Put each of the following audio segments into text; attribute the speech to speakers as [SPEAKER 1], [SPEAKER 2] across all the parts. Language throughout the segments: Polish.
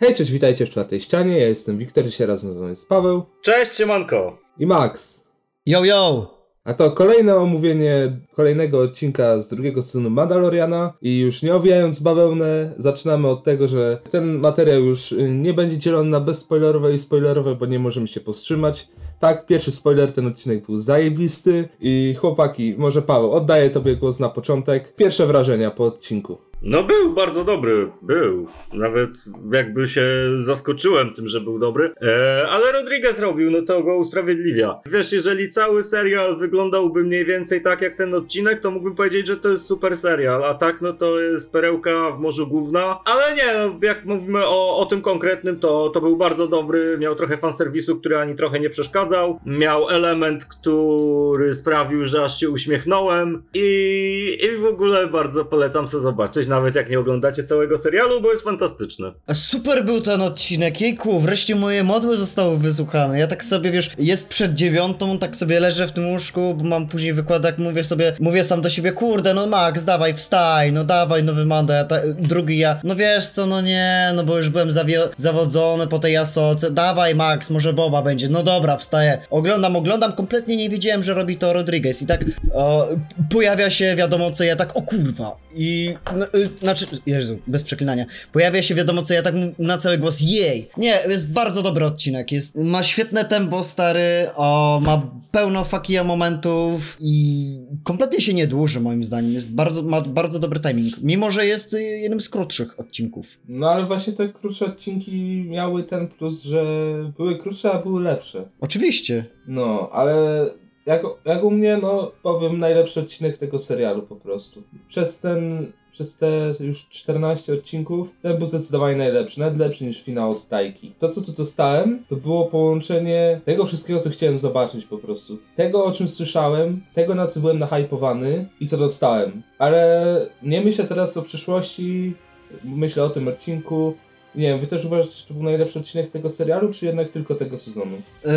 [SPEAKER 1] Hej, cześć, witajcie w czwartej ścianie. Ja jestem Wiktor, dzisiaj razem ze mną jest Paweł
[SPEAKER 2] Cześć, siemanko!
[SPEAKER 1] i Max.
[SPEAKER 3] Yo, yo!
[SPEAKER 1] A to kolejne omówienie kolejnego odcinka z drugiego sezonu Mandaloriana i już nie owijając bawełnę, zaczynamy od tego, że ten materiał już y, nie będzie dzielony na bezspoilerowe i spoilerowe, bo nie możemy się powstrzymać. Tak, pierwszy spoiler, ten odcinek był zajebisty i chłopaki, może Paweł, oddaję tobie głos na początek. Pierwsze wrażenia po odcinku.
[SPEAKER 2] No był bardzo dobry, był. Nawet jakby się zaskoczyłem tym, że był dobry. E, ale Rodriguez robił, no to go usprawiedliwia. Wiesz, jeżeli cały serial wyglądałby mniej więcej tak jak ten odcinek, to mógłbym powiedzieć, że to jest super serial. A tak, no to jest perełka w morzu główna. Ale nie, jak mówimy o, o tym konkretnym, to, to był bardzo dobry. Miał trochę fanserwisu, który ani trochę nie przeszkadzał. Miał element, który sprawił, że aż się uśmiechnąłem. I, i w ogóle bardzo polecam sobie zobaczyć, nawet jak nie oglądacie całego serialu, bo jest fantastyczny.
[SPEAKER 3] A super był ten odcinek, jejku, wreszcie moje modły zostały wysłuchane. Ja tak sobie, wiesz, jest przed dziewiątą, tak sobie leżę w tym łóżku, bo mam później wykładak, mówię sobie, mówię sam do siebie, kurde, no Max, dawaj, wstaj, no dawaj, nowy mando, ja ta, drugi ja, no wiesz co, no nie, no bo już byłem zawodzony po tej asoce, dawaj Max, może Boba będzie, no dobra, wstaję, oglądam, oglądam, kompletnie nie wiedziałem, że robi to Rodriguez. I tak o, pojawia się wiadomo co, ja tak, o kurwa, i, no, y, znaczy, Jezu, bez przeklinania, pojawia się wiadomo co, ja tak na cały głos, jej, nie, jest bardzo dobry odcinek, jest, ma świetne tempo, stary, o, ma pełno fakija momentów i kompletnie się nie dłuży moim zdaniem, jest bardzo, ma bardzo dobry timing, mimo, że jest y, jednym z krótszych odcinków.
[SPEAKER 1] No ale właśnie te krótsze odcinki miały ten plus, że były krótsze, a były lepsze.
[SPEAKER 3] Oczywiście.
[SPEAKER 1] No, ale jak, jak u mnie, no powiem najlepszy odcinek tego serialu po prostu. Przez ten, przez te już 14 odcinków, ten był zdecydowanie najlepszy, nawet lepszy niż finał od Tajki. To co tu dostałem, to było połączenie tego wszystkiego, co chciałem zobaczyć po prostu. Tego, o czym słyszałem, tego, na co byłem nahypowany i co dostałem. Ale nie myślę teraz o przyszłości, myślę o tym odcinku. Nie wiem, wy też uważacie, że to był najlepszy odcinek tego serialu, czy jednak tylko tego sezonu?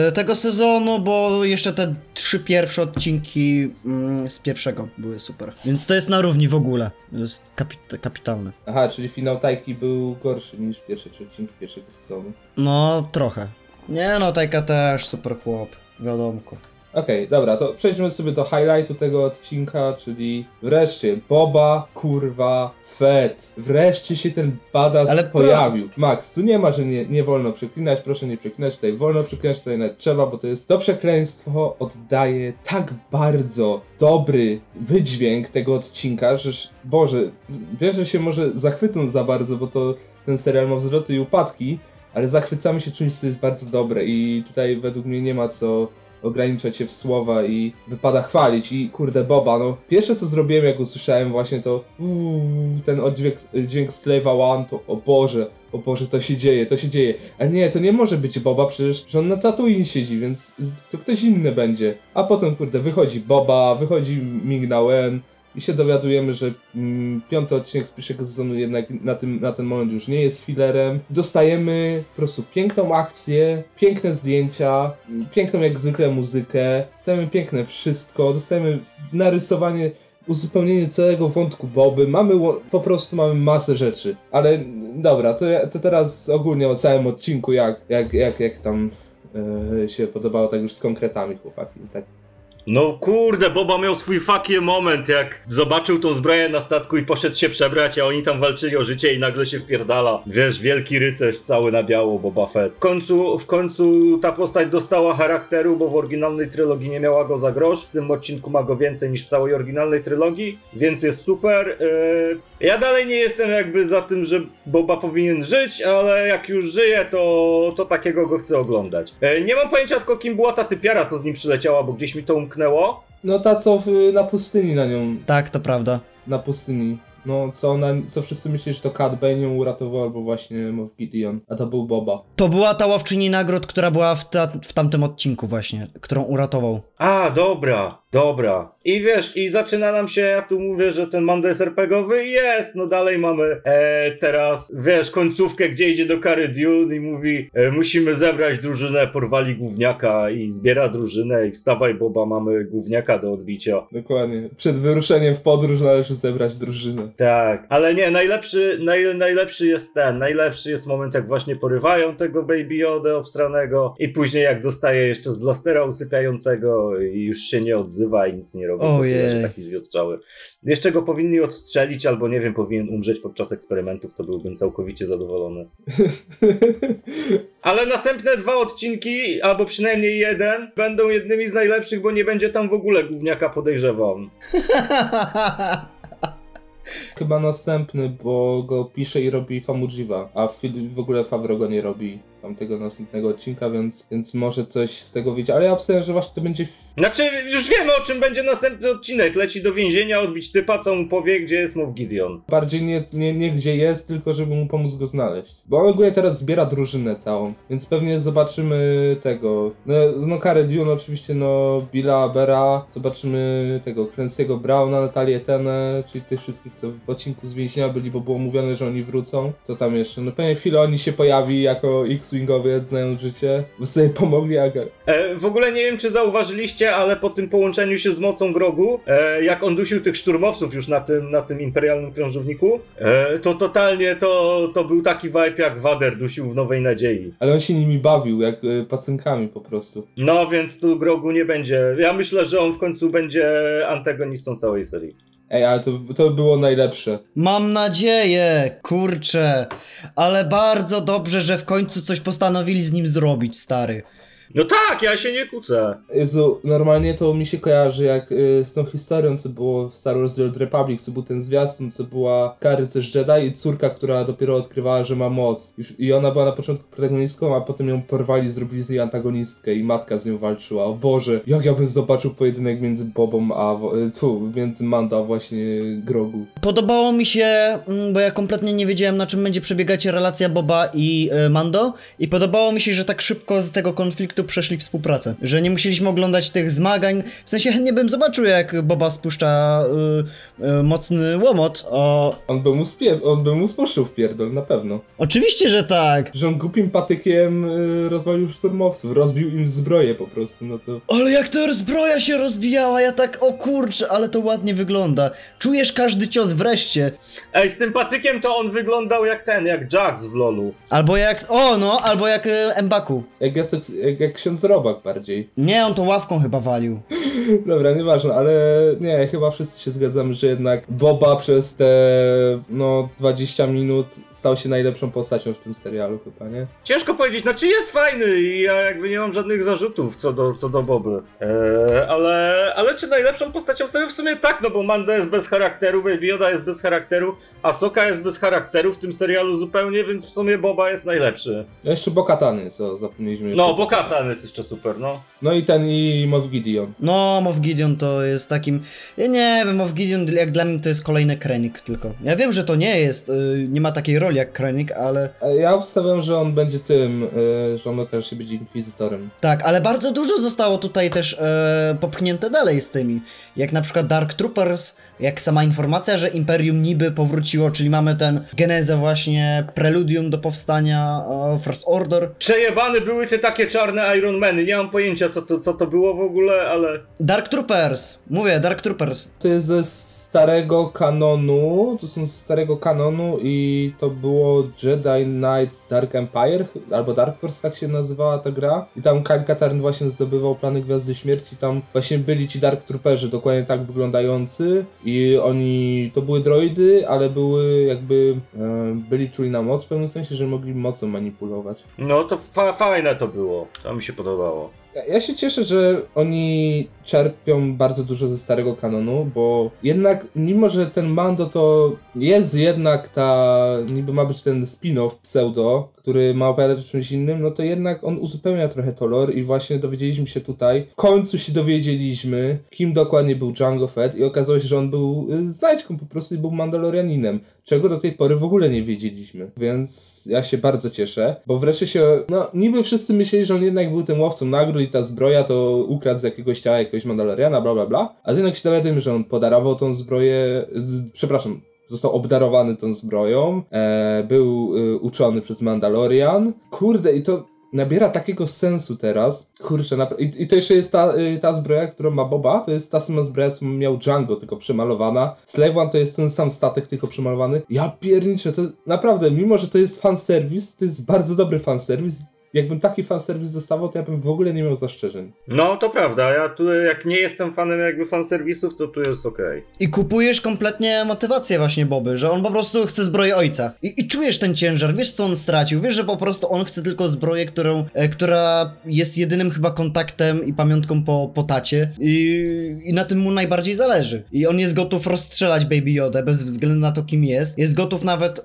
[SPEAKER 3] Y, tego sezonu, bo jeszcze te trzy pierwsze odcinki mm, z pierwszego były super. Więc to jest na równi w ogóle. Jest kapit- kapitalne.
[SPEAKER 1] Aha, czyli finał Tajki był gorszy niż pierwsze trzy odcinki pierwszego sezonu.
[SPEAKER 3] No, trochę. Nie no, Tajka też super chłop. Wiadomko.
[SPEAKER 1] Okej, dobra, to przejdźmy sobie do highlightu tego odcinka, czyli wreszcie Boba, kurwa, Fett. Wreszcie się ten badass
[SPEAKER 3] Ale pro-
[SPEAKER 1] pojawił. Max, tu nie ma, że nie, nie wolno przeklinać, proszę nie przeklinać, tutaj wolno przeklinać, tutaj nawet trzeba, bo to jest, to przekleństwo oddaje tak bardzo dobry wydźwięk tego odcinka, że, Boże, wiem, że się może zachwycą za bardzo, bo to ten serial ma wzloty i upadki, ale zachwycamy się czymś, co jest bardzo dobre i tutaj według mnie nie ma co ograniczać się w słowa i wypada chwalić. I kurde Boba, no pierwsze co zrobiłem jak usłyszałem właśnie to uuu, ten oddźwięk dźwięk Slave'a One to o Boże, o Boże to się dzieje, to się dzieje, ale nie, to nie może być Boba przecież, że on na Tatooine siedzi, więc to ktoś inny będzie, a potem kurde wychodzi Boba, wychodzi Ming-Na-Wen i się dowiadujemy, że mm, piąty odcinek z pierwszego sezonu jednak na, tym, na ten moment już nie jest filerem. Dostajemy po prostu piękną akcję, piękne zdjęcia, piękną jak zwykle muzykę, dostajemy piękne wszystko, dostajemy narysowanie, uzupełnienie całego wątku Boby, mamy po prostu mamy masę rzeczy. Ale dobra, to, to teraz ogólnie o całym odcinku, jak, jak, jak, jak tam e, się podobało, tak już z konkretami chłopaki. Tak.
[SPEAKER 2] No kurde, Boba miał swój fucking moment, jak zobaczył tą zbroję na statku i poszedł się przebrać, a oni tam walczyli o życie i nagle się wpierdala. Wiesz, wielki rycerz cały na biało Boba Fett. W końcu, w końcu ta postać dostała charakteru, bo w oryginalnej trylogii nie miała go za grosz, w tym odcinku ma go więcej niż w całej oryginalnej trylogii, więc jest super. Yy, ja dalej nie jestem jakby za tym, że Boba powinien żyć, ale jak już żyje, to, to takiego go chcę oglądać. Yy, nie mam pojęcia tylko kim była ta typiara, co z nim przyleciała, bo gdzieś mi to umknęło.
[SPEAKER 1] No ta co w, na pustyni na nią
[SPEAKER 3] Tak, to prawda.
[SPEAKER 1] na pustyni. No, co ona, co wszyscy myśleli, że to Cat Bane ją uratował, albo właśnie Moff Gideon, a to był Boba.
[SPEAKER 3] To była ta łowczyni nagród, która była w, ta- w tamtym odcinku właśnie, którą uratował.
[SPEAKER 2] A, dobra, dobra. I wiesz, i zaczyna nam się, ja tu mówię, że ten Mando jest RPGowy i jest, no dalej mamy e, teraz, wiesz, końcówkę, gdzie idzie do Kary Dune i mówi, e, musimy zebrać drużynę, porwali gówniaka i zbiera drużynę i wstawaj Boba, mamy gówniaka do odbicia.
[SPEAKER 1] Dokładnie. Przed wyruszeniem w podróż należy zebrać drużynę.
[SPEAKER 2] Tak, ale nie, najlepszy, naj, najlepszy jest ten, najlepszy jest moment, jak właśnie porywają tego Baby Yoda obstranego i później jak dostaje jeszcze z blastera usypiającego i już się nie odzywa i nic nie robi, bo leży taki zwiotczały. Jeszcze go powinni odstrzelić, albo nie wiem, powinien umrzeć podczas eksperymentów, to byłbym całkowicie zadowolony. Ale następne dwa odcinki, albo przynajmniej jeden, będą jednymi z najlepszych, bo nie będzie tam w ogóle gówniaka, podejrzewam.
[SPEAKER 1] Chyba następny, bo go pisze i robi Famujiwa, a w, ogóle Favreau go nie robi tamtego następnego odcinka, więc, więc może coś z tego wyjdzie. Ale ja obstawiam, że właśnie to będzie
[SPEAKER 2] Znaczy, już wiemy o czym będzie następny odcinek. Leci do więzienia, odbić typa, co mu powie, gdzie jest Moff Gideon.
[SPEAKER 1] bardziej nie, nie, nie gdzie jest, tylko żeby mu pomóc go znaleźć. Bo on ogólnie teraz zbiera drużynę całą, więc pewnie zobaczymy tego. No, no Karę Dune oczywiście, no Billa Bera, zobaczymy tego Clancy'ego Browna, Natalię Tenę, czyli tych wszystkich, co w odcinku z więzienia byli, bo było mówione, że oni wrócą. To tam jeszcze, no pewnie Filoni się pojawi jako X-Wingowiec, znając życie, bo sobie pomogli, a
[SPEAKER 2] E, w ogóle nie wiem, czy zauważyliście, ale po tym połączeniu się z mocą Grogu, e, jak on dusił tych szturmowców już na tym, na tym imperialnym krążowniku, e, to totalnie to, to był taki vibe, jak Wader dusił w Nowej Nadziei.
[SPEAKER 1] ale on się nimi bawił, jak y, pacynkami po prostu.
[SPEAKER 2] No, więc tu Grogu nie będzie. Ja myślę, że on w końcu będzie antagonistą całej serii.
[SPEAKER 1] Ej, ale to, to było najlepsze.
[SPEAKER 3] Mam nadzieję, kurczę. Ale bardzo dobrze, że w końcu coś postanowili z nim zrobić, stary.
[SPEAKER 2] No tak, ja się nie kłócę.
[SPEAKER 1] Jezu, normalnie to mi się kojarzy jak y, z tą historią, co było w Star Wars The Old Republic, co był ten zwiastun, co była Kary też Jedi i córka, która dopiero odkrywała, że ma moc. I, I ona była na początku protagonistką, a potem ją porwali, zrobili z niej antagonistkę i matka z nią walczyła. O Boże, jak ja bym zobaczył pojedynek między Bobą a... y, Tu, między Mando a właśnie Grogu.
[SPEAKER 3] Podobało mi się, mm, bo ja kompletnie nie wiedziałem na czym będzie przebiegać relacja Boba i e, Mando i podobało mi się, że tak szybko z tego konfliktu przeszli współpracę. Że nie musieliśmy oglądać tych zmagań. W sensie chętnie bym zobaczył jak Boba spuszcza y, y, mocny łomot o...
[SPEAKER 1] On by mu, spie- on by mu spuszczył w pierdol, na pewno.
[SPEAKER 3] Oczywiście, że tak!
[SPEAKER 1] Że on głupim patykiem y, rozwalił szturmowców, rozbił im zbroję po prostu, no to...
[SPEAKER 3] Ale jak ta zbroja się rozbijała, ja tak, o kurczę, ale to ładnie wygląda. Czujesz każdy cios wreszcie.
[SPEAKER 2] Ej, z tym patykiem to on wyglądał jak ten, jak Jax w LoLu.
[SPEAKER 3] Albo jak, o no, albo jak y, Mbaku.
[SPEAKER 1] Jak, Jacek, jak, jak ksiądz Robak bardziej.
[SPEAKER 3] Nie, on to ławką chyba walił.
[SPEAKER 1] Dobra, nieważne, ale nie, chyba wszyscy się zgadzamy, że jednak Boba przez te no 20 minut stał się najlepszą postacią w tym serialu chyba, nie?
[SPEAKER 2] Ciężko powiedzieć, znaczy jest fajny i ja jakby nie mam żadnych zarzutów co do, co do Boby. Eee, ale, ale czy najlepszą postacią w serialu? W sumie tak, no bo Mando jest bez charakteru, Baby Yoda jest bez charakteru, a Soka jest bez charakteru w tym serialu zupełnie, więc w sumie Boba jest najlepszy.
[SPEAKER 1] No jeszcze Bokatany, co zapomnieliśmy jeszcze.
[SPEAKER 2] No, bo Katan jest jeszcze super, no.
[SPEAKER 1] No i ten i Moff Gideon.
[SPEAKER 3] No, Moff Gideon to jest takim. Ja nie wiem, Moff Gideon jak dla mnie to jest kolejny Krennic tylko. Ja wiem, że to nie jest, y, nie ma takiej roli jak Krennic, ale.
[SPEAKER 1] A Ja obstawiam, że on będzie tym, y, że on okaże się być inkwizytorem.
[SPEAKER 3] Tak, ale bardzo dużo zostało tutaj też e, popchnięte dalej z tymi. Jak na przykład Dark Troopers, jak sama informacja, że Imperium niby powróciło, czyli mamy ten genezę właśnie, preludium do powstania e, First Order.
[SPEAKER 2] Przejebane były te takie czarne Iron Many, nie mam pojęcia co to, co to było w ogóle, ale...
[SPEAKER 3] Dark Troopers! Mówię, Dark Troopers.
[SPEAKER 1] To jest ze starego kanonu, to są ze starego kanonu i to było Jedi Knight Dark Empire, albo Dark Force tak się nazywała ta gra. I tam Kyle Katarn właśnie zdobywał plany Gwiazdy Śmierci, tam właśnie byli ci Dark Trooperzy, dokładnie tak wyglądający i oni, to były droidy, ale były jakby, e, byli czuli na moc w pewnym sensie, że mogli mocą manipulować.
[SPEAKER 2] No to fa fajne to było, to mi się podobało.
[SPEAKER 1] Ja- się cieszę, że oni czerpią bardzo dużo ze starego kanonu, bo jednak, mimo że ten Mando to jest jednak ta, niby ma być ten spin-off pseudo, który ma opowiadać o czymś innym, no to jednak on uzupełnia trochę to lore i właśnie dowiedzieliśmy się tutaj, w końcu się dowiedzieliśmy, kim dokładnie był Django Fett i okazało się, że on był y, znajdźką po prostu i był Mandalorianinem, czego do tej pory w ogóle nie wiedzieliśmy, więc ja się bardzo cieszę, bo wreszcie się, no niby wszyscy myśleli, że on jednak był tym łowcą nagród i ta zbroja to ukradł z jakiegoś ciała jakiegoś Mandaloriana, bla bla bla. A jednak się dowiadujemy, że on podarował tą zbroję, przepraszam, został obdarowany tą zbroją, e, był e, uczony przez Mandalorian. Kurde, i to nabiera takiego sensu teraz. Kurczę, i, i to jeszcze jest ta, y, ta zbroja, którą ma Boba, to jest ta sama zbroja, co miał Django, tylko przemalowana. Slave One to jest ten sam statek, tylko przemalowany. Ja pierniczę, to naprawdę, mimo że to jest fanserwis, to jest bardzo dobry fanserwis. Jakbym taki fanserwis dostawał, to ja bym w ogóle nie miał zastrzeżeń.
[SPEAKER 2] No, to prawda. Ja tu, jak nie jestem fanem jakby fanserwisów, to tu jest okej.
[SPEAKER 3] I kupujesz kompletnie motywację właśnie Boby, że on po prostu chce zbroję ojca. I, I czujesz ten ciężar, wiesz co on stracił, wiesz, że po prostu on chce tylko zbroję, którą, e, która jest jedynym chyba kontaktem i pamiątką po, po tacie I, i na tym mu najbardziej zależy. I on jest gotów rozstrzelać Baby Yoda bez względu na to kim jest. Jest gotów nawet e,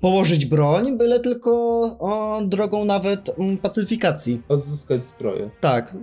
[SPEAKER 3] położyć broń, byle tylko e, drogą nawet pacyfikacji.
[SPEAKER 1] Odzyskać zbroję.
[SPEAKER 3] Tak,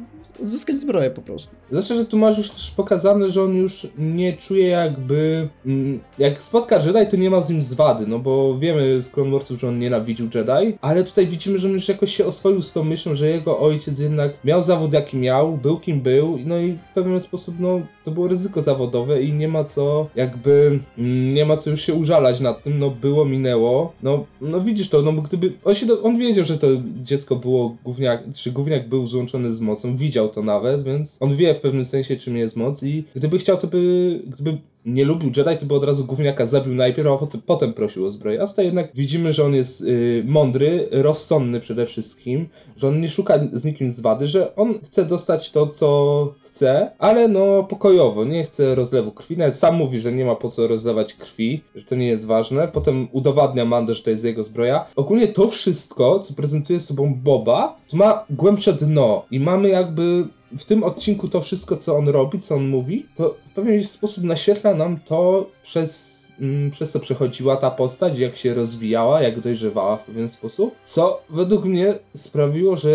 [SPEAKER 3] zyskać zbroję po prostu.
[SPEAKER 1] Znaczy, że tu masz już też pokazane, że on już nie czuje jakby... mm, Jak spotka Jedi, to nie ma z nim zwady, no bo wiemy z Clone Warsów, że on nienawidził Jedi, ale tutaj widzimy, że on już jakoś się oswoił z tą myślą, że jego ojciec jednak miał zawód jaki miał, był kim był, no i w pewien sposób, no, to było ryzyko zawodowe i nie ma co jakby... mm, Nie ma co już się użalać nad tym, no było, minęło, no, no widzisz to, no bo gdyby... On, się do, on wiedział, że to dziecko było gówniak, czy gówniak był złączony z mocą, widział to nawet, więc on wie w pewnym sensie, czym jest moc i gdyby chciał, to by, gdyby nie lubił Jedi, to by od razu gówniaka zabił najpierw, a potem, potem prosił o zbroję. A tutaj jednak widzimy, że on jest y, mądry, rozsądny przede wszystkim, że on nie szuka z nikim zwady, że on chce dostać to, co chce, ale no pokojowo, nie chce rozlewu krwi. Nawet sam mówi, że nie ma po co rozlewać krwi, że to nie jest ważne. Potem udowadnia Mando, że to jest jego zbroja. Ogólnie to wszystko, co prezentuje sobą Boba, to ma głębsze dno i mamy jakby w tym odcinku to wszystko, co on robi, co on mówi, to w pewien sposób naświetla nam to przez, mm, przez co przechodziła ta postać, jak się rozwijała, jak dojrzewała w pewien sposób, co według mnie sprawiło, że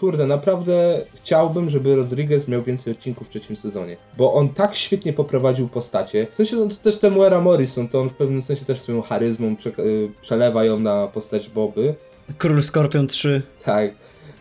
[SPEAKER 1] kurde, naprawdę chciałbym, żeby Rodriguez miał więcej odcinków w trzecim sezonie, bo on tak świetnie poprowadził postacie, w sensie no, to też Temuera Morrison, to on w pewnym sensie też swoją charyzmą prze, y, przelewa ją na postać Boby,
[SPEAKER 3] Król Skorpion 3.
[SPEAKER 1] tak,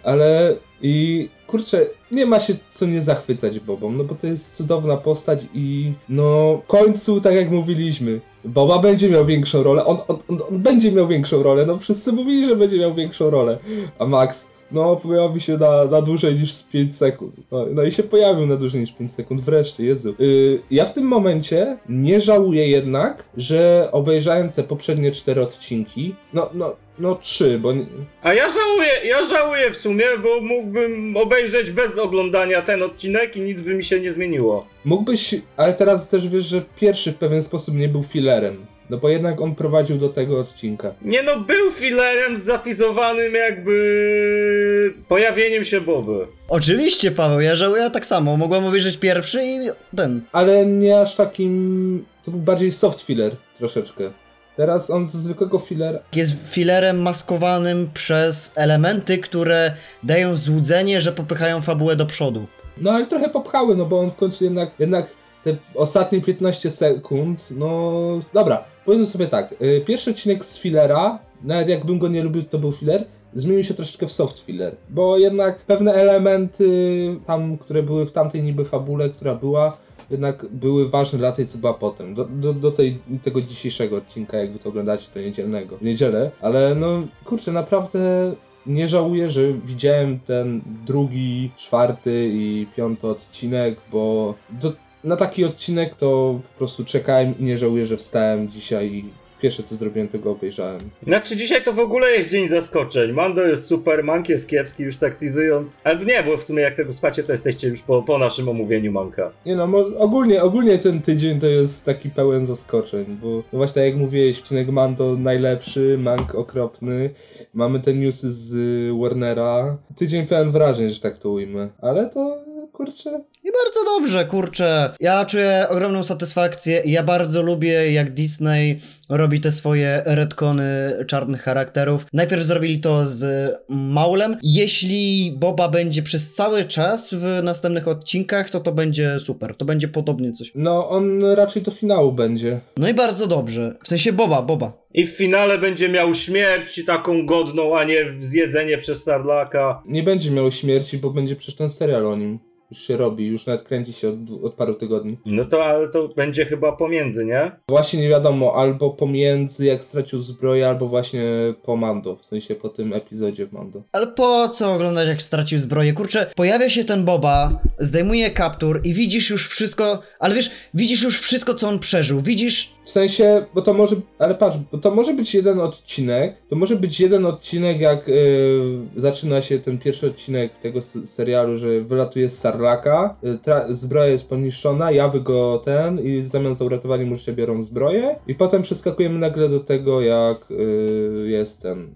[SPEAKER 1] ale i kurczę, nie ma się co nie zachwycać Bobą, no bo to jest cudowna postać i no w końcu, tak jak mówiliśmy, Boba będzie miał większą rolę, on, on, on, on będzie miał większą rolę, no wszyscy mówili, że będzie miał większą rolę, a Max, no pojawi się na, na dłużej niż z 5 sekund, no, no i się pojawił na dłużej niż 5 sekund, wreszcie, Jezu. Yy, ja w tym momencie nie żałuję jednak, że obejrzałem te poprzednie cztery odcinki, no, no, no trzy, bo
[SPEAKER 2] A ja żałuję, ja żałuję w sumie, bo mógłbym obejrzeć bez oglądania ten odcinek i nic by mi się nie zmieniło.
[SPEAKER 1] Mógłbyś, ale teraz też wiesz, że pierwszy w pewien sposób nie był filerem. No bo jednak on prowadził do tego odcinka.
[SPEAKER 2] Nie no, był filerem zatizowanym jakby pojawieniem się Boby.
[SPEAKER 3] Oczywiście, Paweł, ja żałuję tak samo. Mogłem obejrzeć pierwszy i ten.
[SPEAKER 1] Ale nie aż takim. To był bardziej soft filler troszeczkę. Teraz on ze zwykłego filler.
[SPEAKER 3] Jest filerem maskowanym przez elementy, które dają złudzenie, że popychają fabułę do przodu.
[SPEAKER 1] No ale trochę popchały, no bo on w końcu jednak. jednak te ostatnie 15 sekund, no. Dobra, powiedzmy sobie tak. y, Pierwszy odcinek z fillera, nawet jakbym go nie lubił, to był filler. Zmienił się troszeczkę w soft filler, bo jednak pewne elementy tam, które były w tamtej niby fabule, która była, jednak były ważne dla tej, co była potem. Do, do, do tej, tego dzisiejszego odcinka, jak wy to oglądacie, to niedzielnego, w niedzielę. Ale no, kurczę, naprawdę nie żałuję, że widziałem ten drugi, czwarty i piąty odcinek, bo do, na taki odcinek to po prostu czekałem i nie żałuję, że wstałem dzisiaj pierwsze co zrobiłem, tego obejrzałem.
[SPEAKER 2] Znaczy dzisiaj to w ogóle jest dzień zaskoczeń. Mando jest super, Mank jest kiepski, już tak teasując. Albo nie, bo w sumie jak tego spacie, to jesteście już po, po naszym omówieniu Manka.
[SPEAKER 1] Nie no, ogólnie, ogólnie ten tydzień to jest taki pełen zaskoczeń, bo no właśnie tak jak mówiłeś, odcinek Mando najlepszy, Mank okropny, mamy te newsy z Warnera. Tydzień pełen wrażeń, że tak to ujmę, ale to kurczę.
[SPEAKER 3] I bardzo dobrze, kurczę. Ja czuję ogromną satysfakcję i ja bardzo lubię, jak Disney robi te swoje retcony czarnych charakterów. Najpierw zrobili to z Maulem. Jeśli Boba będzie przez cały czas w następnych odcinkach, to to będzie super. To będzie podobnie coś.
[SPEAKER 1] No, on raczej do finału będzie.
[SPEAKER 3] No i bardzo dobrze. W sensie Boba, Boba.
[SPEAKER 2] I w finale będzie miał śmierć taką godną, a nie zjedzenie przez Starlaka.
[SPEAKER 1] Nie będzie miał śmierci, bo będzie przecież ten serial o nim. Już się robi, już nawet kręci się od, od paru tygodni.
[SPEAKER 2] No to, ale to będzie chyba pomiędzy, nie?
[SPEAKER 1] Właśnie nie wiadomo, albo pomiędzy jak stracił zbroję, albo właśnie po Mando, w sensie po tym epizodzie w Mando.
[SPEAKER 3] Ale po co oglądać, jak stracił zbroję? Kurczę, pojawia się ten Boba, zdejmuje kaptur i widzisz już wszystko, ale wiesz, widzisz już wszystko, co on przeżył. Widzisz
[SPEAKER 1] W sensie, bo to może, ale patrz, bo to może być jeden odcinek, to może być jeden odcinek, jak yy, zaczyna się ten pierwszy odcinek tego serialu, że wylatuje z Sarlaka, yy, zbroja jest poniszczona, jawy go ten i zamiast za uratowanie mu biorą zbroję i potem przeskakujemy nagle do tego, jak yy, jest ten,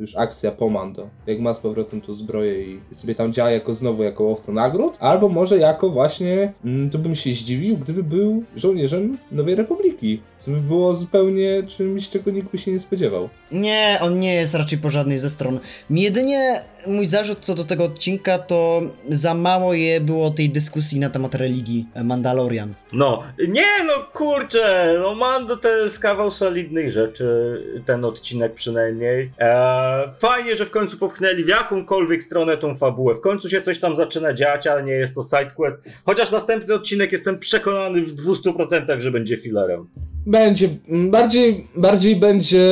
[SPEAKER 1] już akcja po Mando, jak ma z powrotem tą zbroję i, sobie tam działa jako znowu jako łowca nagród, albo może jako właśnie, mm, to bym się zdziwił, gdyby był żołnierzem Nowej Republiki, co by było zupełnie czymś, czego nikt by się nie spodziewał.
[SPEAKER 3] Nie, on nie jest raczej po żadnej ze stron. Jedynie mój zarzut co do tego odcinka to za mało je było tej dyskusji na temat religii e, Mandalorian.
[SPEAKER 2] No, nie no kurczę, no Mando to jest kawał solidnych rzeczy, ten odcinek przynajmniej. Eee, fajnie, że w końcu popchnęli w jakąkolwiek stronę tą fabułę. W końcu się coś tam zaczyna dziać, ale nie jest to sidequest. Chociaż następny odcinek jestem przekonany w 200%, że będzie filerem.
[SPEAKER 1] Będzie, bardziej, bardziej będzie,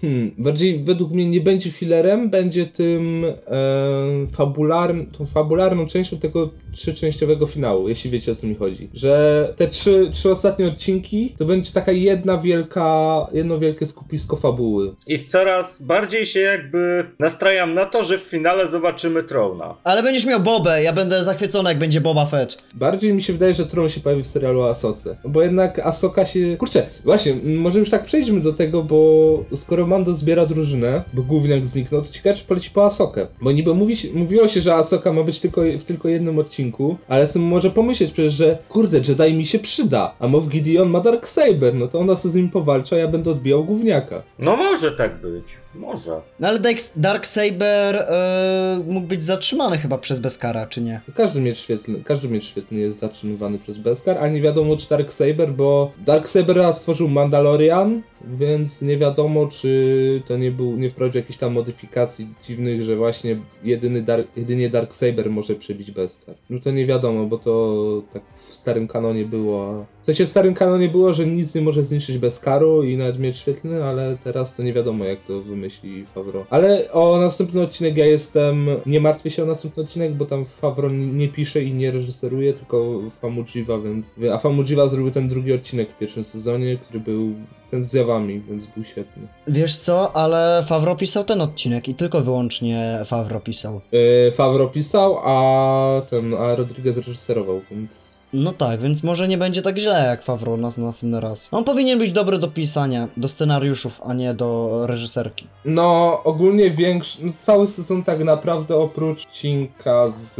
[SPEAKER 1] hmm, bardziej według mnie nie będzie filerem, będzie tym e, fabularn, tą fabularną częścią tego trzyczęściowego finału, jeśli wiecie o co mi chodzi. Że te trzy, trzy ostatnie odcinki to będzie taka jedna wielka, jedno wielkie skupisko fabuły.
[SPEAKER 2] I coraz bardziej się jakby nastrajam na to, że w finale zobaczymy Trona.
[SPEAKER 3] Ale będziesz miał Bobę, ja będę zachwycony, jak będzie Boba Fett.
[SPEAKER 1] Bardziej mi się wydaje, że Tron się pojawi w serialu o Asoce. Bo jednak Asoka się. Kurczę, właśnie, może już tak przejdźmy do tego, bo skoro Mando zbiera drużynę, bo główniak zniknął, to ciekawe, czy poleci po Asokę. Bo niby mówi, mówiło się, że Asoka ma być tylko w tylko jednym odcinku, ale sobie może pomyśleć przecież, że kurde, Jedi mi się przyda, a Moff Gideon ma Darksaber, no to ona sobie z nim powalczy, a ja będę odbijał główniaka.
[SPEAKER 2] No może tak być, może.
[SPEAKER 3] No ale Darksaber e, mógł być zatrzymany chyba przez Beskara, czy nie?
[SPEAKER 1] Każdy miecz świetlny, każdy miecz świetlny jest zatrzymywany przez Beskar, a nie wiadomo czy Darksaber, bo Darksabera stworzył Mandalorian, więc nie wiadomo czy to nie był, nie wprowadził jakichś tam modyfikacji dziwnych, że właśnie jedyny Dark, jedynie Darksaber może przebić Beskar. No to nie wiadomo, bo to tak w starym kanonie było, w sensie w starym kanonie było, że nic nie może zniszczyć Beskaru i nawet miecz świetlny, ale teraz to nie wiadomo jak to wymyśli Favreau. Ale o następny odcinek ja jestem, nie martwię się o następny odcinek, bo tam Favreau nie, pisze i nie reżyseruje, tylko Famujiwa, więc... A Famujiwa zrobił ten drugi odcinek w pierwszym sezonie, który był ten z zjawami, więc był świetny.
[SPEAKER 3] Wiesz co, ale Favro pisał ten odcinek i tylko wyłącznie Favro pisał.
[SPEAKER 1] Yy, Favreau pisał, a ten, a Rodriguez reżyserował, więc...
[SPEAKER 3] No tak, więc może nie będzie tak źle jak Favro nas następny raz. On powinien być dobry do pisania, do scenariuszów, a nie do reżyserki.
[SPEAKER 1] No, ogólnie większy, no, cały sezon tak naprawdę oprócz odcinka z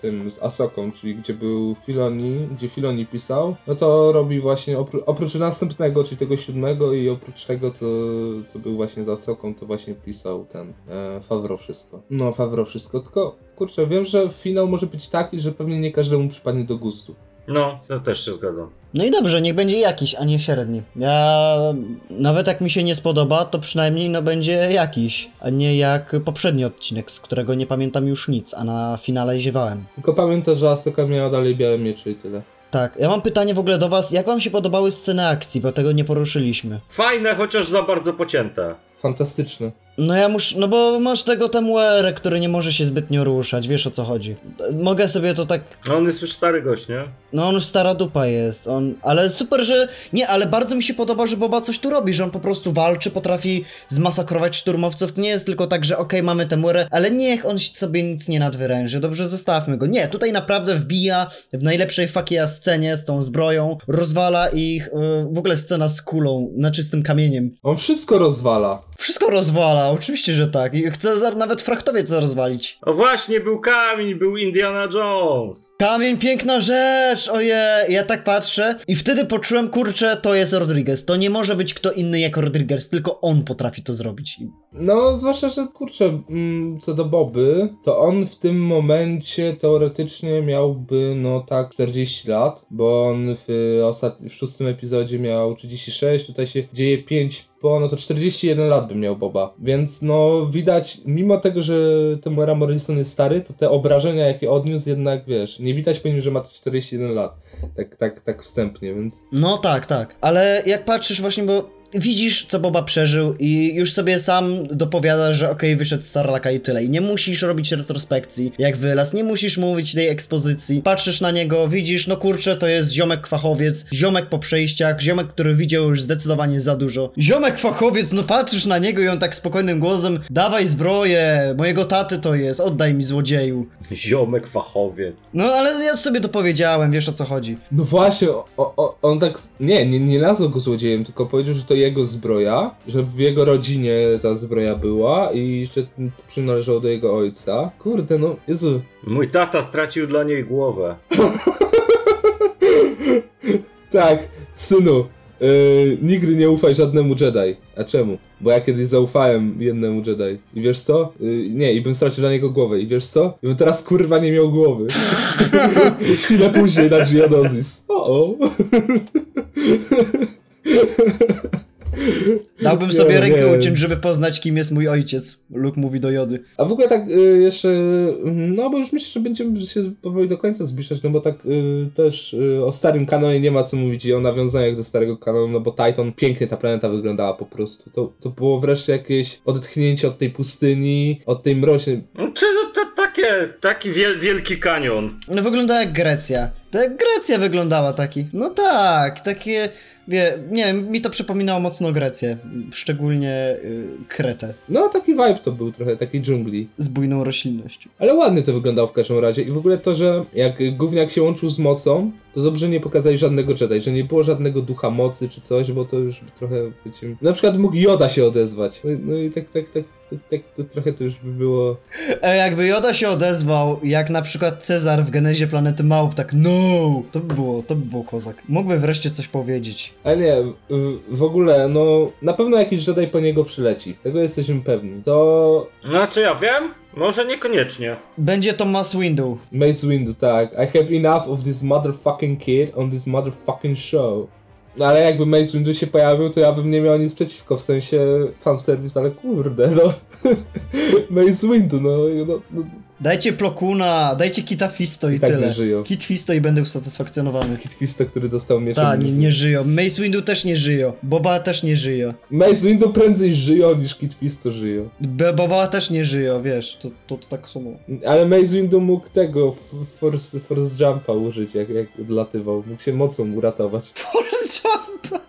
[SPEAKER 1] tym, z Asoką, czyli gdzie był Filoni, gdzie Filoni pisał, no to robi właśnie, opró oprócz następnego, czyli tego siódmego i oprócz tego, co, co był właśnie z Asoką, to właśnie pisał ten e, Favreau wszystko. No, Favreau wszystko, tylko kurczę, wiem, że finał może być taki, że pewnie nie każdemu przypadnie do gustu.
[SPEAKER 2] No, to też się zgadzam.
[SPEAKER 3] No i dobrze, niech będzie jakiś, a nie średni. Ja nawet jak mi się nie spodoba, to przynajmniej no będzie jakiś, a nie jak poprzedni odcinek, z którego nie pamiętam już nic, a na finale ziewałem.
[SPEAKER 1] Tylko pamiętaj, że Asoka miała dalej białe miecze i tyle.
[SPEAKER 3] Tak, ja mam pytanie w ogóle do was, jak wam się podobały sceny akcji, bo tego nie poruszyliśmy.
[SPEAKER 2] Fajne, chociaż za bardzo pocięte.
[SPEAKER 1] Fantastyczne.
[SPEAKER 3] No ja muszę, no bo masz tego Temuerę, który nie może się zbytnio ruszać, wiesz o co chodzi. Mogę sobie to tak
[SPEAKER 2] No on jest już stary gość, nie?
[SPEAKER 3] No on już stara dupa jest, on... Ale super, że... Nie, ale bardzo mi się podoba, że Boba coś tu robi, że on po prostu walczy, potrafi zmasakrować szturmowców. To nie jest tylko tak, że okej, mamy tę murę, ale niech on sobie nic nie nadwyręży, dobrze, zostawmy go. Nie, tutaj naprawdę wbija w najlepszej fakia scenie z tą zbroją, rozwala ich, yy, w ogóle scena z kulą na czystym kamieniem.
[SPEAKER 1] On wszystko rozwala.
[SPEAKER 3] Wszystko rozwala, oczywiście, że tak. I chce za- nawet fraktowiec rozwalić.
[SPEAKER 2] O właśnie, był kamień, był Indiana Jones.
[SPEAKER 3] Kamień, piękna rzecz, ojej, ja tak patrzę i wtedy poczułem, kurczę, to jest Rodriguez, to nie może być kto inny jak Rodriguez, tylko on potrafi to zrobić.
[SPEAKER 1] No, zwłaszcza, że kurczę, mm, co do Boby, to on w tym momencie teoretycznie miałby, no tak, 40 lat, bo on w, ostatnim, w szóstym epizodzie miał 36, tutaj się dzieje 5 po, no to 41 lat by miał Boba. Więc no, widać, mimo tego, że Temuera Morrison jest stary, to te obrażenia, jakie odniósł, jednak, wiesz, nie widać po nim, że ma 41 lat. Tak, tak, tak wstępnie, więc...
[SPEAKER 3] No tak, tak, ale jak patrzysz właśnie, bo widzisz, co Boba przeżył i już sobie sam dopowiadasz, że okej, wyszedł z Sarlaka i tyle. I nie musisz robić retrospekcji, jak wylazł, nie musisz mówić tej ekspozycji. Patrzysz na niego, widzisz, no kurczę, to jest ziomek fachowiec, ziomek po przejściach, ziomek, który widział już zdecydowanie za dużo. Ziomek fachowiec, no patrzysz na niego i on tak spokojnym głosem, dawaj zbroję, mojego taty to jest, oddaj mi złodzieju.
[SPEAKER 2] Ziomek fachowiec.
[SPEAKER 3] No ale ja sobie to powiedziałem, wiesz o co chodzi.
[SPEAKER 1] No właśnie, o, o, on tak. Nie, nie, nie nazwał go złodziejem, tylko powiedział, że to jego zbroja, że w jego rodzinie ta zbroja była i że przynależało do jego ojca. Kurde, no, Jezu.
[SPEAKER 2] Mój tata stracił dla niej głowę.
[SPEAKER 1] Tak, synu, yy, nigdy nie ufaj żadnemu Jedi. A czemu? Bo ja kiedyś zaufałem jednemu Jedi. I wiesz co? Yy, nie, i bym stracił dla niego głowę. I wiesz co? I bym teraz kurwa nie miał głowy. Chwilę później na Geonosis. O, o.
[SPEAKER 3] Dałbym
[SPEAKER 1] Nie,
[SPEAKER 3] sobie rękę
[SPEAKER 1] nie.
[SPEAKER 3] uciąć, żeby poznać, kim jest mój ojciec. Luke mówi do Jody.
[SPEAKER 1] A w ogóle tak y, jeszcze, y, no bo już myślę, że będziemy się powoli do końca zbliżać, no bo tak y, też y, o starym kanonie nie ma co mówić i o nawiązaniach do starego kanonu, no bo Titan, pięknie ta planeta wyglądała po prostu. To, to było wreszcie jakieś odetchnięcie od tej pustyni, od tej mroźnej...
[SPEAKER 2] No, Czy to, to takie, taki wiel, wielki kanion.
[SPEAKER 3] No wygląda jak Grecja. To jak Grecja wyglądała taki. No tak, takie, wie, nie wiem, mi to przypominało mocno Grecję. Szczególnie y, Kretę
[SPEAKER 1] No taki vibe to był trochę, takiej dżungli.
[SPEAKER 3] z bujną roślinnością.
[SPEAKER 1] Ale ładnie to wyglądało w każdym razie i w ogóle to, że jak gówniak się łączył z mocą, to dobrze nie pokazali żadnego Jedi, że nie było żadnego ducha mocy czy coś, bo to już trochę, wiecie, na przykład mógł Yoda się odezwać. No, i- no i tak, tak, tak, tak, tak to trochę to już by było...
[SPEAKER 3] E, jakby Joda się odezwał, jak na przykład Cezar w genezie planety Małp, tak no, to by było, to by było kozak. Mógłby wreszcie coś powiedzieć.
[SPEAKER 1] Ale nie, w- w ogóle, no, na pewno jakiś Jedi po niego przyleci. Tego jesteśmy pewni. To
[SPEAKER 2] Znaczy ja wiem? Może niekoniecznie.
[SPEAKER 3] Będzie to Mass Window.
[SPEAKER 1] Mace Windu, tak. I have enough of this motherfucking kid on this motherfucking show. No ale jakby Mace Windu się pojawił, to ja bym nie miał nic przeciwko, w sensie fanservice, ale kurde, no. Mace Windu, no, no, no.
[SPEAKER 3] Dajcie Plokuna, dajcie Kita Fisto i,
[SPEAKER 1] I tak
[SPEAKER 3] tyle.
[SPEAKER 1] nie żyją.
[SPEAKER 3] Kit Fisto i będę usatysfakcjonowany.
[SPEAKER 1] Kit Fisto, który dostał mieczem.
[SPEAKER 3] Tak, nie, nie żyją. Mace Windu też nie żyją. Boba też nie żyje.
[SPEAKER 1] Mace Windu prędzej żyją niż Kit Fisto żyją.
[SPEAKER 3] B- Boba też nie żyje, wiesz, to, to, to tak samo.
[SPEAKER 1] Ale Mace Windu mógł tego, force, force jumpa użyć, jak, jak odlatywał. Mógł się mocą uratować.
[SPEAKER 3] Force Jump!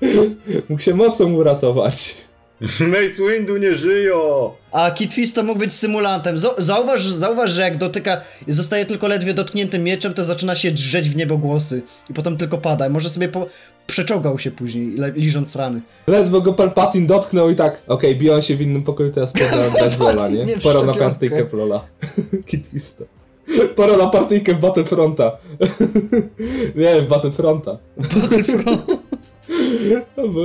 [SPEAKER 1] Mógł się mocą uratować.
[SPEAKER 2] Mace Windu nie żyją!
[SPEAKER 3] A Kit Fisto mógł być symulantem. Zau- Zauważ, zauważ, że jak dotyka, zostaje tylko ledwie dotkniętym mieczem, to zaczyna się drzeć w niebogłosy. I potem tylko pada. Może sobie po... przeczołgał się później, le- liżąc rany.
[SPEAKER 1] Ledwo go Palpatine dotknął i tak, okej, biją się w innym pokoju, teraz pora dać Lola, nie?
[SPEAKER 3] nie
[SPEAKER 1] Pora na partyjkę w Lola. Kit Fisto. Pora na partyjkę w Battlefronta. nie, w Battlefronta. O, Bo...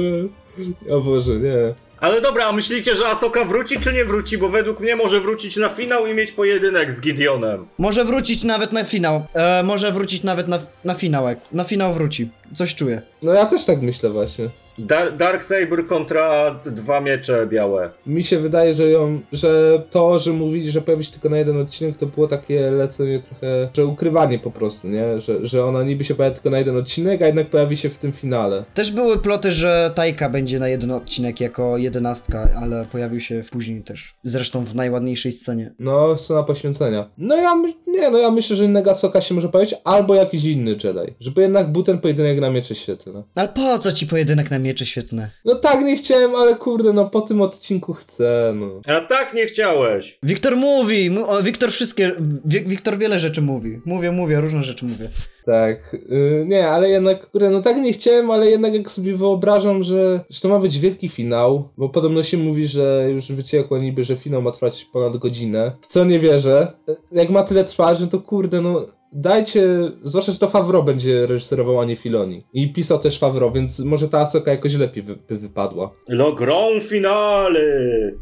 [SPEAKER 1] o Boże, nie.
[SPEAKER 2] Ale dobra, a myślicie, że Asoka wróci czy nie wróci? Bo według mnie może wrócić na finał i mieć pojedynek z Gideonem.
[SPEAKER 3] Może wrócić nawet na finał. E, może wrócić nawet na, na finał. jak- Na finał wróci. Coś czuję.
[SPEAKER 1] No ja też tak myślę właśnie.
[SPEAKER 2] Dar Dark Saber kontra dwa miecze białe.
[SPEAKER 1] Mi się wydaje, że ją, że to, że mówili, że pojawi się tylko na jeden odcinek, to było takie lecenie trochę, że ukrywanie po prostu, nie? Że, że ona niby się pojawi tylko na jeden odcinek, a jednak pojawi się w tym finale.
[SPEAKER 3] Też były ploty, że Tajka będzie na jeden odcinek jako jedenastka, ale pojawił się później też. Zresztą w najładniejszej scenie.
[SPEAKER 1] No, scena poświęcenia. No ja, my- nie, no ja myślę, że innego Soka się może pojawić, albo jakiś inny Jedi. Żeby jednak był ten pojedynek na miecze świetlne.
[SPEAKER 3] Ale po co ci pojedynek na miecze miecze świetne.
[SPEAKER 1] No tak, nie chciałem, ale kurde, no po tym odcinku chcę, no.
[SPEAKER 2] A tak nie chciałeś.
[SPEAKER 3] Wiktor mówi! O, Wiktor wszystkie. Wi- Wiktor wiele rzeczy mówi. Mówię, mówię, różne rzeczy mówię.
[SPEAKER 1] Tak, yy, nie, ale jednak, kurde, no tak nie chciałem, ale jednak jak sobie wyobrażam, że, że to ma być wielki finał, bo podobno się mówi, że już wyciekło niby, że finał ma trwać ponad godzinę, w co nie wierzę. Jak ma tyle trwać, no to kurde, no dajcie, zwłaszcza, że to Favreau będzie reżyserował, a nie Filoni. I pisał też Favreau, więc może ta Asoka jakoś lepiej wy, by wypadła.
[SPEAKER 2] Le grand finale.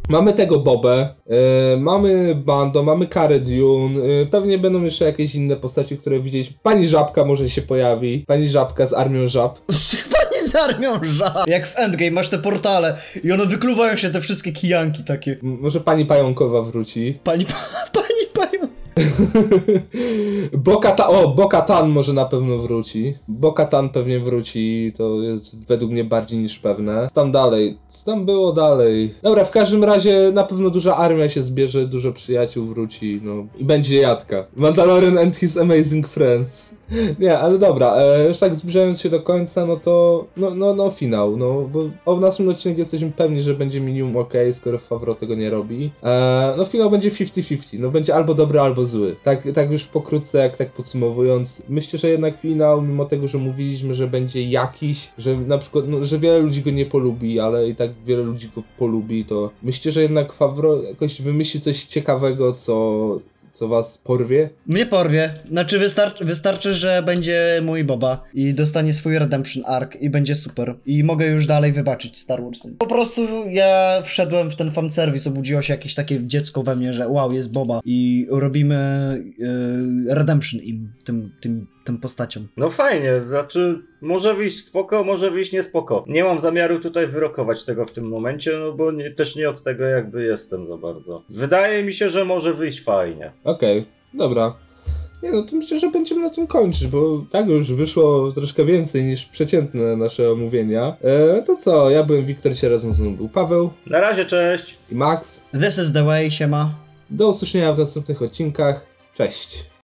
[SPEAKER 1] Mamy tego Bobę, e, mamy Bando, mamy Karę Dune, e, pewnie będą jeszcze jakieś inne postaci, które widzieliśmy. Pani Żabka może się pojawi, pani Żabka z Armią Żab.
[SPEAKER 3] Pani z armią żab! Jak w Endgame masz te portale i one wykluwają się te wszystkie kijanki takie.
[SPEAKER 1] M- może pani Pająkowa wróci.
[SPEAKER 3] Pani, pani pają.
[SPEAKER 1] Bokata, o, Bokatan może na pewno wróci. Bokatan pewnie wróci, to jest według mnie bardziej niż pewne. Tam dalej? Co tam było dalej? Dobra, w każdym razie na pewno duża armia się zbierze, dużo przyjaciół wróci, no i będzie jadka. Mandalorian and his amazing friends. Nie, ale dobra, e, już tak zbliżając się do końca, no to, no, no, no finał, no, bo o następnym odcinku jesteśmy pewni, że będzie minimum ok, skoro Favreau tego nie robi. E, no finał będzie 50-50, no będzie albo dobry, albo zły. Tak, tak już pokrótce, jak tak podsumowując, myślę, że jednak finał, mimo tego, że mówiliśmy, że będzie jakiś, że na przykład, no, że wiele ludzi go nie polubi, ale i tak wiele ludzi go polubi, to myślę, że jednak Favreau jakoś wymyśli coś ciekawego, co, co was porwie.
[SPEAKER 3] Mnie porwie. Znaczy wystarczy, wystarczy, że będzie mój Boba i dostanie swój Redemption Arc i będzie super. I mogę już dalej wybaczyć Star Warsom. Po prostu ja wszedłem w ten fanserwis, obudziło się jakieś takie dziecko we mnie, że wow, jest Boba i robimy yy, Redemption im, tym, tym, tym postaciom.
[SPEAKER 2] No fajnie, znaczy może wyjść spoko, może wyjść niespoko. Nie mam zamiaru tutaj wyrokować tego w tym momencie, no bo nie, też nie od tego jakby jestem za bardzo. Wydaje mi się, że może wyjść fajnie.
[SPEAKER 1] Okej, dobra. Nie no, to myślę, że będziemy na tym kończyć, bo tak już wyszło troszkę więcej niż przeciętne nasze omówienia. E, to co, ja byłem Wiktor, się razem z mną był Paweł
[SPEAKER 2] Na razie, cześć!
[SPEAKER 1] i Max.
[SPEAKER 3] This is the way, siema.
[SPEAKER 1] Do usłyszenia w następnych odcinkach. Cześć!